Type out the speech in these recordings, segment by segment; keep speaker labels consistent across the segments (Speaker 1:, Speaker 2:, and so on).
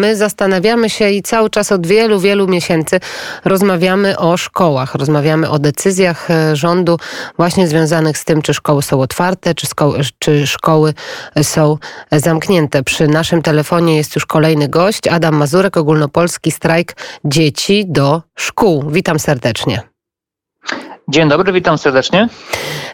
Speaker 1: My zastanawiamy się i cały czas od wielu, wielu miesięcy rozmawiamy o szkołach, rozmawiamy o decyzjach e, rządu właśnie związanych z tym, czy szkoły są otwarte, czy, czy szkoły są zamknięte. Przy naszym telefonie jest już kolejny gość, Adam Mazurek, ogólnopolski strajk dzieci do szkół. Witam serdecznie.
Speaker 2: Dzień dobry, witam serdecznie.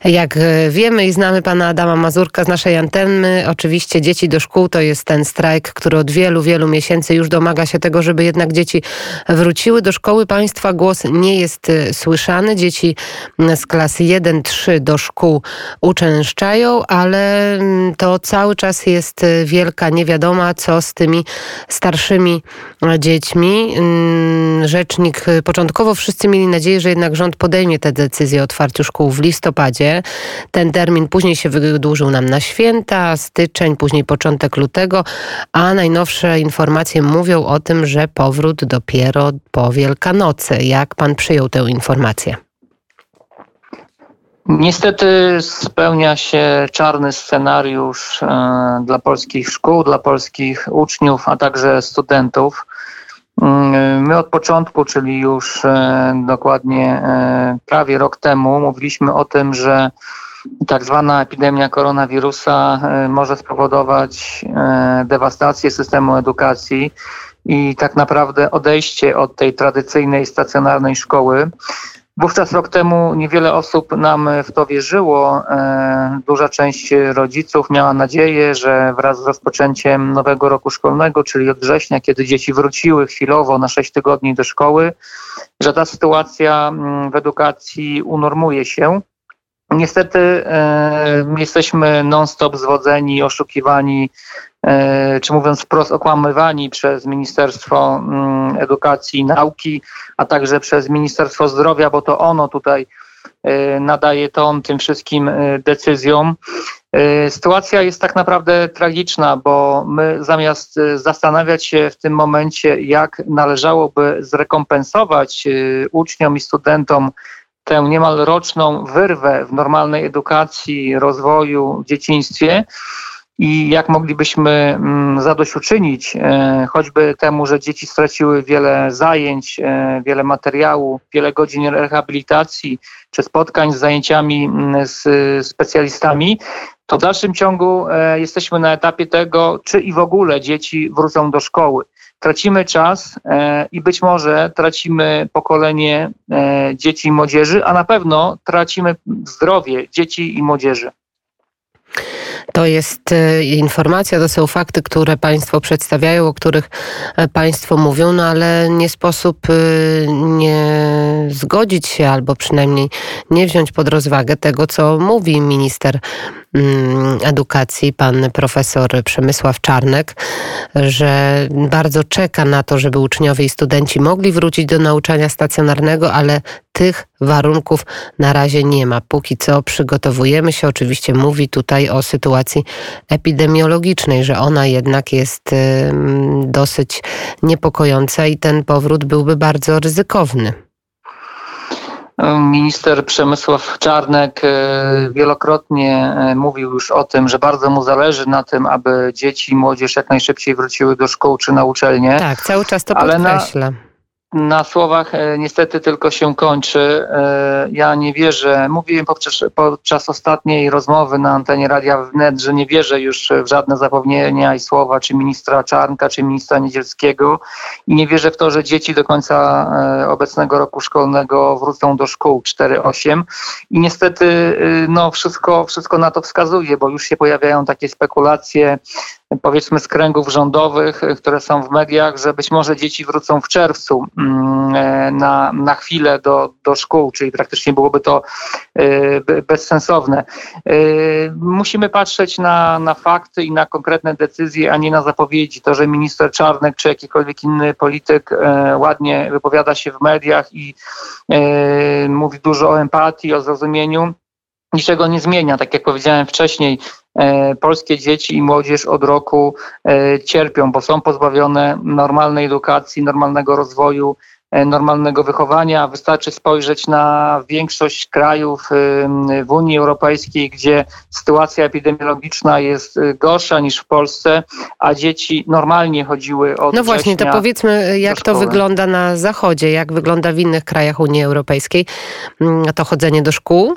Speaker 1: Jak e, wiemy i znamy pana Adama Mazurka z naszej anteny, oczywiście dzieci do szkół to jest ten strajk, który od wielu, wielu miesięcy już domaga się tego, żeby jednak dzieci wróciły do szkoły. Państwa głos nie jest e, słyszany. Dzieci z klasy 1-3 do szkół uczęszczają, ale to cały czas jest e, wielka niewiadoma, co z tymi starszymi dziećmi. Mm, rzecznik, początkowo wszyscy mieli nadzieję, że jednak rząd podejmie te decyzję o otwarciu szkół w listopadzie. Ten termin później się wydłużył nam na święta, styczeń, później początek lutego, a najnowsze informacje mówią o tym, że powrót dopiero po Wielkanocy. Jak pan przyjął tę informację?
Speaker 2: Niestety spełnia się czarny scenariusz e, dla polskich szkół, dla polskich uczniów, a także studentów. Mm, my od początku, czyli już e, dokładnie e, prawie rok temu, mówiliśmy o tym, że tak zwana epidemia koronawirusa e, może spowodować dewastację systemu edukacji i tak naprawdę odejście od tej tradycyjnej stacjonarnej szkoły. Wówczas rok temu niewiele osób nam w to wierzyło. E, duża część rodziców miała nadzieję, że wraz z rozpoczęciem nowego roku szkolnego, czyli od września, kiedy dzieci wróciły chwilowo na 6 tygodni do szkoły, że ta sytuacja mm, w edukacji unormuje się. Niestety e, jesteśmy non-stop zwodzeni, oszukiwani, czy mówiąc wprost, okłamywani przez Ministerstwo mm, Edukacji i Nauki, a także przez Ministerstwo Zdrowia, bo to ono tutaj e, nadaje ton tym wszystkim e, decyzjom. E, sytuacja jest tak naprawdę tragiczna, bo my zamiast e, zastanawiać się w tym momencie, jak należałoby zrekompensować e, uczniom i studentom tę niemal roczną wyrwę w normalnej edukacji, rozwoju, dzieciństwie i jak moglibyśmy mm, zadośćuczynić e, choćby temu, że dzieci straciły wiele zajęć, e, wiele materiału, wiele godzin rehabilitacji czy spotkań z zajęciami mm, z specjalistami, to w dalszym ciągu e, jesteśmy na etapie tego, czy i w ogóle dzieci wrócą do szkoły tracimy czas i być może tracimy pokolenie dzieci i młodzieży, a na pewno tracimy zdrowie dzieci i młodzieży.
Speaker 1: To jest e, informacja, to są fakty, które Państwo przedstawiają, o których Państwo mówią, no ale nie sposób nie zgodzić się albo przynajmniej nie wziąć pod rozwagę tego, co mówi minister edukacji, pan profesor Przemysław Czarnek, że bardzo czeka na to, żeby uczniowie i studenci mogli wrócić do nauczania stacjonarnego, ale tych warunków na razie nie ma. Póki co przygotowujemy się, oczywiście mówi tutaj o sytuacji epidemiologicznej, że ona jednak jest dosyć niepokojąca i ten powrót byłby bardzo ryzykowny.
Speaker 2: Minister Przemysław Czarnek e, wielokrotnie e, mówił już o tym, że bardzo mu zależy na tym, aby dzieci i młodzież jak najszybciej wróciły do szkół czy na uczelnie.
Speaker 1: Tak, cały czas to podkreśla.
Speaker 2: Na, na słowach e, niestety tylko się kończy. E, ja nie wierzę, mówiłem podczas, podczas ostatniej rozmowy na antenie Radia Wnet, że nie wierzę już w żadne zapewnienia i słowa czy ministra Czarnka, czy ministra Niedzielskiego i nie wierzę w to, że dzieci do końca e, obecnego roku szkolnego wrócą do szkół 4-8 i niestety no, wszystko, wszystko na to wskazuje, bo już się pojawiają takie spekulacje powiedzmy z kręgów rządowych, które są w mediach, że być może dzieci wrócą w czerwcu mm, e, na, na chwilę do, do szkół, czyli praktycznie byłoby to e, bezsensowne. E, musimy patrzeć na, na fakty i na konkretne decyzje, a nie na zapowiedzi. To, że minister Czarnek czy jakikolwiek inny polityk ładnie wypowiada się w mediach i mówi dużo o empatii, o zrozumieniu, niczego nie zmienia. Tak jak powiedziałem wcześniej, e, polskie dzieci i młodzież od roku e, cierpią, bo są pozbawione normalnej edukacji, normalnego rozwoju, normalnego wychowania. Wystarczy spojrzeć na większość krajów w Unii Europejskiej, gdzie sytuacja epidemiologiczna jest gorsza niż w Polsce, a dzieci normalnie chodziły od
Speaker 1: No właśnie, to powiedzmy, jak to wygląda na Zachodzie, jak wygląda w innych krajach Unii Europejskiej, mm, to chodzenie do szkół?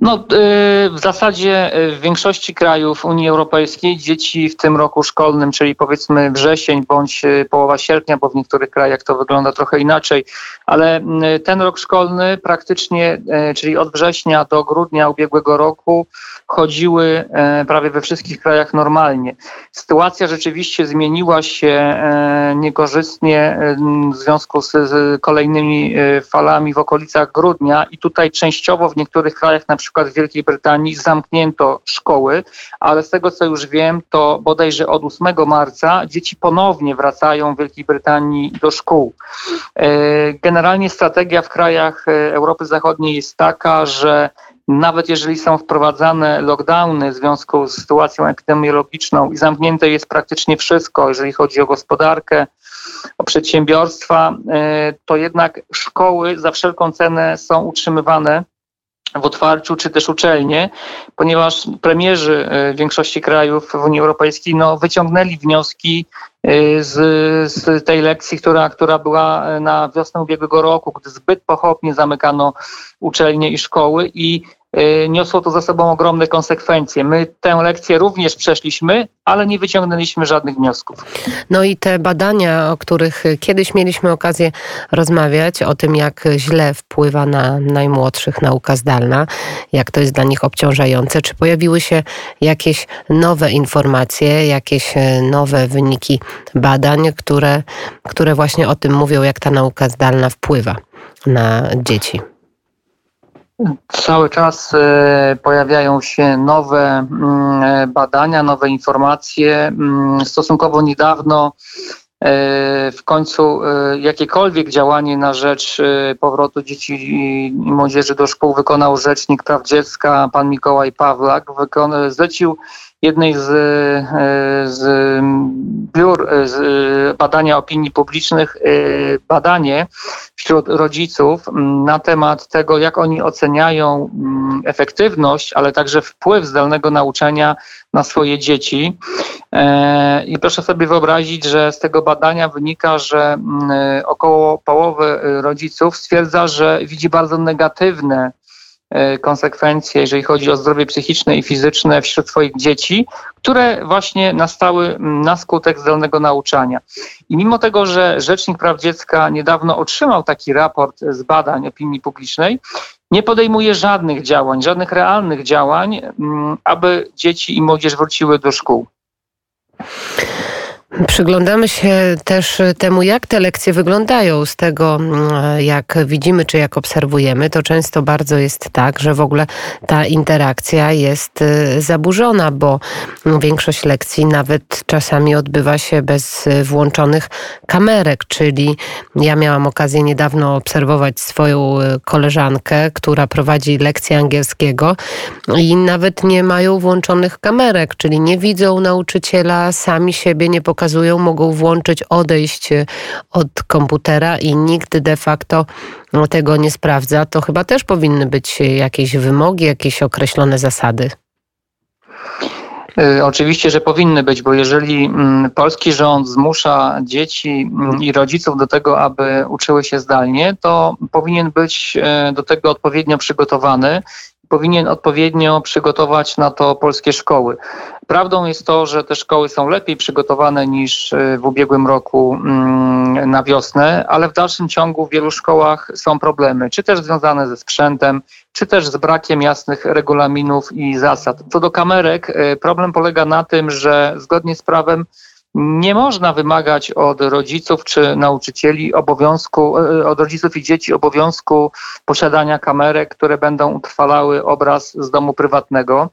Speaker 2: No, y, w zasadzie y, w większości krajów Unii Europejskiej dzieci w tym roku szkolnym, czyli powiedzmy wrzesień bądź y, połowa sierpnia, bo w niektórych krajach to wygląda trochę inaczej, ale ten rok szkolny praktycznie, czyli od września do grudnia ubiegłego roku, chodziły prawie we wszystkich krajach normalnie. Sytuacja rzeczywiście zmieniła się niekorzystnie w związku z kolejnymi falami w okolicach grudnia i tutaj częściowo w niektórych krajach na przykład w Wielkiej Brytanii zamknięto szkoły, ale z tego co już wiem, to bodajże od 8 marca dzieci ponownie wracają w Wielkiej Brytanii do szkół. E, generalnie strategia w krajach e, Europy Zachodniej jest taka, że nawet jeżeli są wprowadzane lockdowny w związku z sytuacją epidemiologiczną i zamknięte jest praktycznie wszystko, jeżeli chodzi o gospodarkę, o przedsiębiorstwa, e, to jednak szkoły za wszelką cenę są utrzymywane w otwarciu, czy też uczelnie, ponieważ premierzy e, większości krajów w Unii Europejskiej no, wyciągnęli wnioski e, z, z tej lekcji, która, która była e, na wiosnę ubiegłego roku, gdy zbyt pochopnie zamykano uczelnie i szkoły i niosło to za sobą ogromne konsekwencje. My tę lekcję również przeszliśmy, ale nie wyciągnęliśmy żadnych wniosków.
Speaker 1: No i te badania, o których kiedyś mieliśmy okazję rozmawiać, o tym jak źle wpływa na najmłodszych nauka zdalna, jak to jest dla nich obciążające, czy pojawiły się jakieś nowe informacje, jakieś e, nowe wyniki badań, które, które właśnie o tym mówią, jak ta nauka zdalna wpływa na dzieci?
Speaker 2: Cały czas e, pojawiają się nowe mm, e, badania, nowe informacje. Mm, stosunkowo niedawno e, w końcu jakiekolwiek działanie na rzecz powrotu dzieci i młodzieży do szkół wykonał Rzecznik Praw Dziecka, pan Mikołaj Pawlak. Zlecił jednej z, z biur z badania opinii publicznych badanie wśród rodziców na temat tego, jak oni oceniają efektywność, ale także wpływ zdalnego nauczania na swoje dzieci. E, I proszę sobie wyobrazić, że z tego badania wynika, że około połowy rodziców stwierdza, że widzi bardzo negatywne E, konsekwencje, jeżeli chodzi o zdrowie psychiczne i fizyczne wśród swoich dzieci, które właśnie nastały na skutek zdalnego nauczania. I mimo tego, że Rzecznik Praw Dziecka niedawno otrzymał taki raport z badań opinii publicznej, nie podejmuje żadnych działań, żadnych realnych działań, aby dzieci i młodzież wróciły do szkół.
Speaker 1: Przyglądamy się też temu, jak te lekcje wyglądają. Z tego, mm, jak widzimy, czy jak obserwujemy, to często bardzo jest tak, że w ogóle ta interakcja jest y, zaburzona, bo większość lekcji nawet czasami odbywa się bez włączonych kamerek, czyli ja miałam okazję niedawno obserwować swoją y, koleżankę, która prowadzi lekcję angielskiego i nawet nie mają włączonych kamerek, czyli nie widzą nauczyciela, sami siebie nie pokazują pokazują, mogą włączyć, odejść e, od komputera i nikt de facto tego nie sprawdza, to chyba też powinny być jakieś wymogi, jakieś określone zasady.
Speaker 2: E, oczywiście, że powinny być, bo jeżeli mm, polski rząd zmusza dzieci mm, i rodziców do tego, aby uczyły się zdalnie, to powinien być do tego odpowiednio przygotowany powinien odpowiednio przygotować na to polskie szkoły. Prawdą jest to, że te szkoły są lepiej przygotowane niż e, w ubiegłym roku mm, na wiosnę, ale w dalszym ciągu w wielu szkołach są problemy, czy też związane ze sprzętem, czy też z brakiem jasnych regulaminów i zasad. Co do kamerek, e, problem polega na tym, że zgodnie z prawem nie można wymagać od rodziców czy nauczycieli obowiązku, e, od rodziców i dzieci obowiązku posiadania kamerek, które będą utrwalały obraz z domu prywatnego.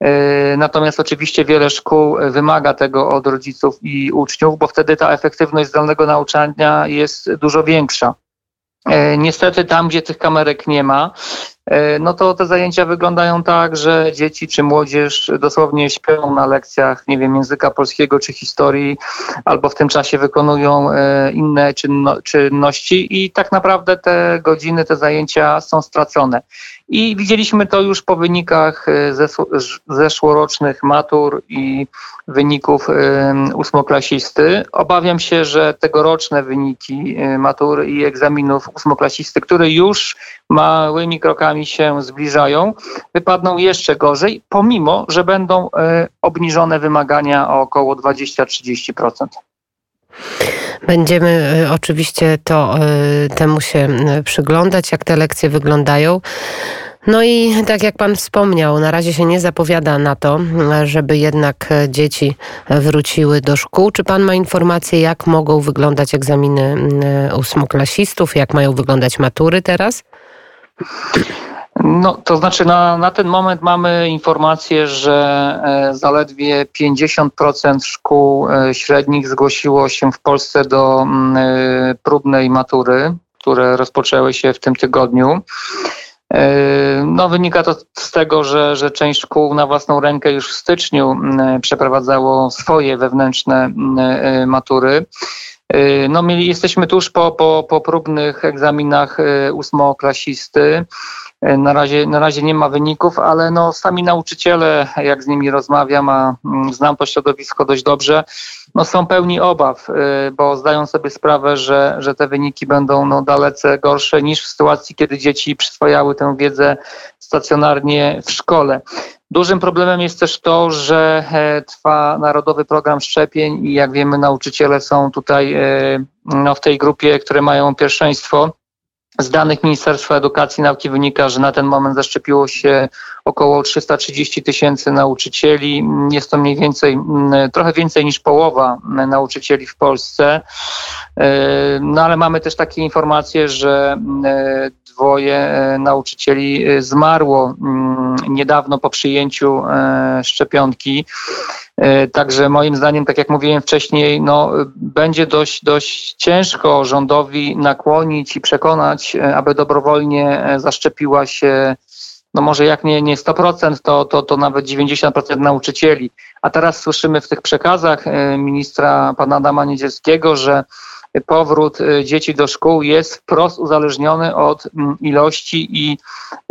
Speaker 2: E, natomiast oczywiście wiele szkół wymaga tego od rodziców i uczniów, bo wtedy ta efektywność zdalnego nauczania jest dużo większa. E, niestety tam, gdzie tych kamerek nie ma, E, no to te zajęcia wyglądają tak, że dzieci czy młodzież dosłownie śpią na lekcjach, nie wiem, języka polskiego czy historii, albo w tym czasie wykonują e, inne czynności i tak naprawdę te godziny, te zajęcia są stracone. I widzieliśmy to już po wynikach e, zeszłorocznych matur i wyników ósmoklasisty. Obawiam się, że tegoroczne wyniki matur i egzaminów ósmoklasisty, które już małymi krokami się zbliżają, wypadną jeszcze gorzej, pomimo, że będą e, obniżone wymagania o około 20-30%.
Speaker 1: Będziemy e, oczywiście to, e, temu się przyglądać, jak te lekcje wyglądają. No i tak jak Pan wspomniał, na razie się nie zapowiada na to, żeby jednak dzieci wróciły do szkół. Czy Pan ma informacje, jak mogą wyglądać egzaminy ósmoklasistów, jak mają wyglądać matury teraz?
Speaker 2: No, to znaczy na, na ten moment mamy informację, że e, zaledwie 50% szkół e, średnich zgłosiło się w Polsce do mm, e, próbnej matury, które rozpoczęły się w tym tygodniu. No, wynika to z tego, że, że część szkół na własną rękę już w styczniu mm, przeprowadzało swoje wewnętrzne mm, matury. No, mieli, jesteśmy tuż po, po, po próbnych egzaminach ósmoklasisty. Na razie, na razie nie ma wyników, ale no, sami nauczyciele, jak z nimi rozmawiam, a mm, znam to środowisko dość dobrze, no, są pełni obaw, y, bo zdają sobie sprawę, że, że te wyniki będą no, dalece gorsze niż w sytuacji, kiedy dzieci przyswajały tę wiedzę stacjonarnie w szkole. Dużym problemem jest też to, że e, trwa Narodowy Program Szczepień i jak wiemy, nauczyciele są tutaj e, no, w tej grupie, które mają pierwszeństwo. Z danych Ministerstwa Edukacji i Nauki wynika, że na ten moment zaszczepiło się około 330 tysięcy nauczycieli. Jest to mniej więcej, mm, trochę więcej niż połowa nauczycieli w Polsce. E, no ale mamy też takie informacje, że mm, dwoje e, nauczycieli e, zmarło mm, niedawno po przyjęciu szczepionki. E, także moim zdaniem, tak jak mówiłem wcześniej, no, będzie dość, dość ciężko rządowi nakłonić i przekonać, e, aby dobrowolnie e, zaszczepiła się no może jak nie, nie 100%, to, to, to nawet 90% nauczycieli. A teraz słyszymy w tych przekazach ministra pana Adama Niedzielskiego, że powrót y, dzieci do szkół jest wprost uzależniony od mm, ilości i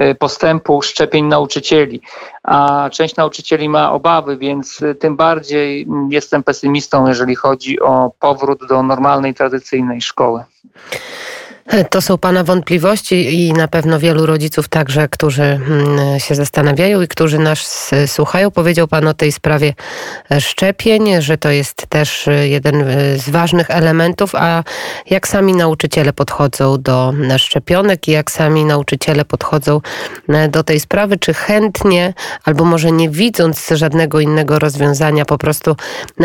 Speaker 2: y, postępu szczepień nauczycieli. A część nauczycieli ma obawy, więc y, tym bardziej mm, jestem pesymistą, jeżeli chodzi o powrót do normalnej, tradycyjnej szkoły.
Speaker 1: To są Pana wątpliwości i na pewno wielu rodziców także, którzy mm, się zastanawiają i którzy nas słuchają. Powiedział Pan o tej sprawie szczepień, że to jest też jeden z ważnych elementów, a jak sami nauczyciele podchodzą do szczepionek i jak sami nauczyciele podchodzą do tej sprawy, czy chętnie, albo może nie widząc żadnego innego rozwiązania, po prostu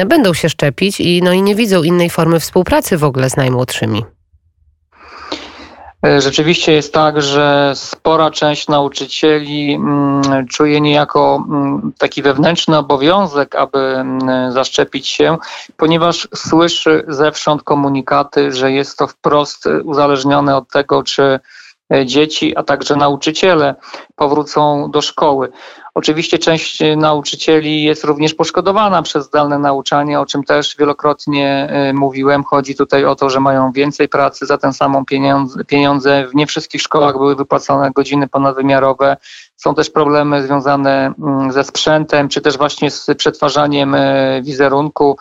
Speaker 1: będą się szczepić i, no i nie widzą innej formy współpracy w ogóle z najmłodszymi.
Speaker 2: E, rzeczywiście jest tak, że spora część nauczycieli mm, czuje niejako mm, taki wewnętrzny obowiązek, aby mm, zaszczepić się, ponieważ słyszy zewsząd komunikaty, że jest to wprost uzależnione od tego, czy dzieci, a także nauczyciele powrócą do szkoły. Oczywiście część nauczycieli jest również poszkodowana przez zdalne nauczanie, o czym też wielokrotnie y, mówiłem. Chodzi tutaj o to, że mają więcej pracy za ten samą pieniądze. W nie wszystkich szkołach były wypłacone godziny ponadwymiarowe. Są też problemy związane mm, ze sprzętem, czy też właśnie z przetwarzaniem wizerunku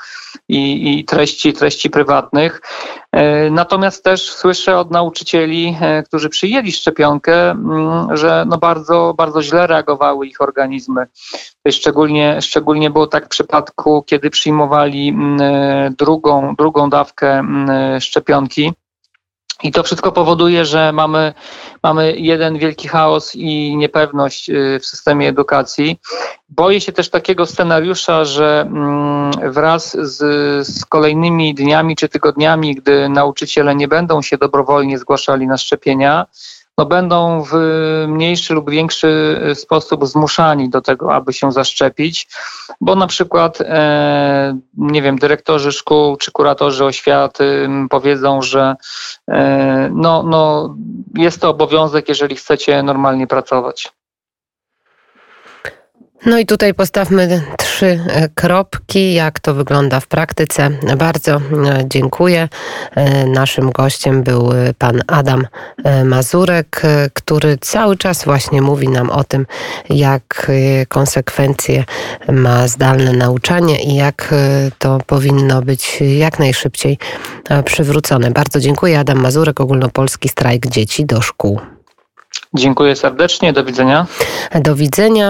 Speaker 2: i, i treści, treści prywatnych. Y, natomiast też słyszę od nauczycieli, którzy przyjęli szczepionkę, mm, że no bardzo, bardzo źle reagowały ich organizmy. Szczególnie, szczególnie było tak w przypadku, kiedy przyjmowali mm, drugą, drugą dawkę mm, szczepionki. I to wszystko powoduje, że mamy, mamy jeden wielki chaos i niepewność y, w systemie edukacji. Boję się też takiego scenariusza, że mm, wraz z, z kolejnymi dniami czy tygodniami, gdy nauczyciele nie będą się dobrowolnie zgłaszali na szczepienia, no będą w mniejszy lub większy sposób zmuszani do tego, aby się zaszczepić, bo na przykład, e, nie wiem, dyrektorzy szkół czy kuratorzy oświaty powiedzą, że e, no, no, jest to obowiązek, jeżeli chcecie normalnie pracować.
Speaker 1: No i tutaj postawmy trzy e, kropki, jak to wygląda w praktyce. Bardzo e, dziękuję. E, naszym gościem był pan Adam Mazurek, który cały czas właśnie mówi nam o tym, jak konsekwencje ma zdalne nauczanie i jak to powinno być jak najszybciej przywrócone. Bardzo dziękuję. Adam Mazurek, ogólnopolski strajk dzieci do szkół.
Speaker 2: Dziękuję serdecznie, do widzenia.
Speaker 1: Do widzenia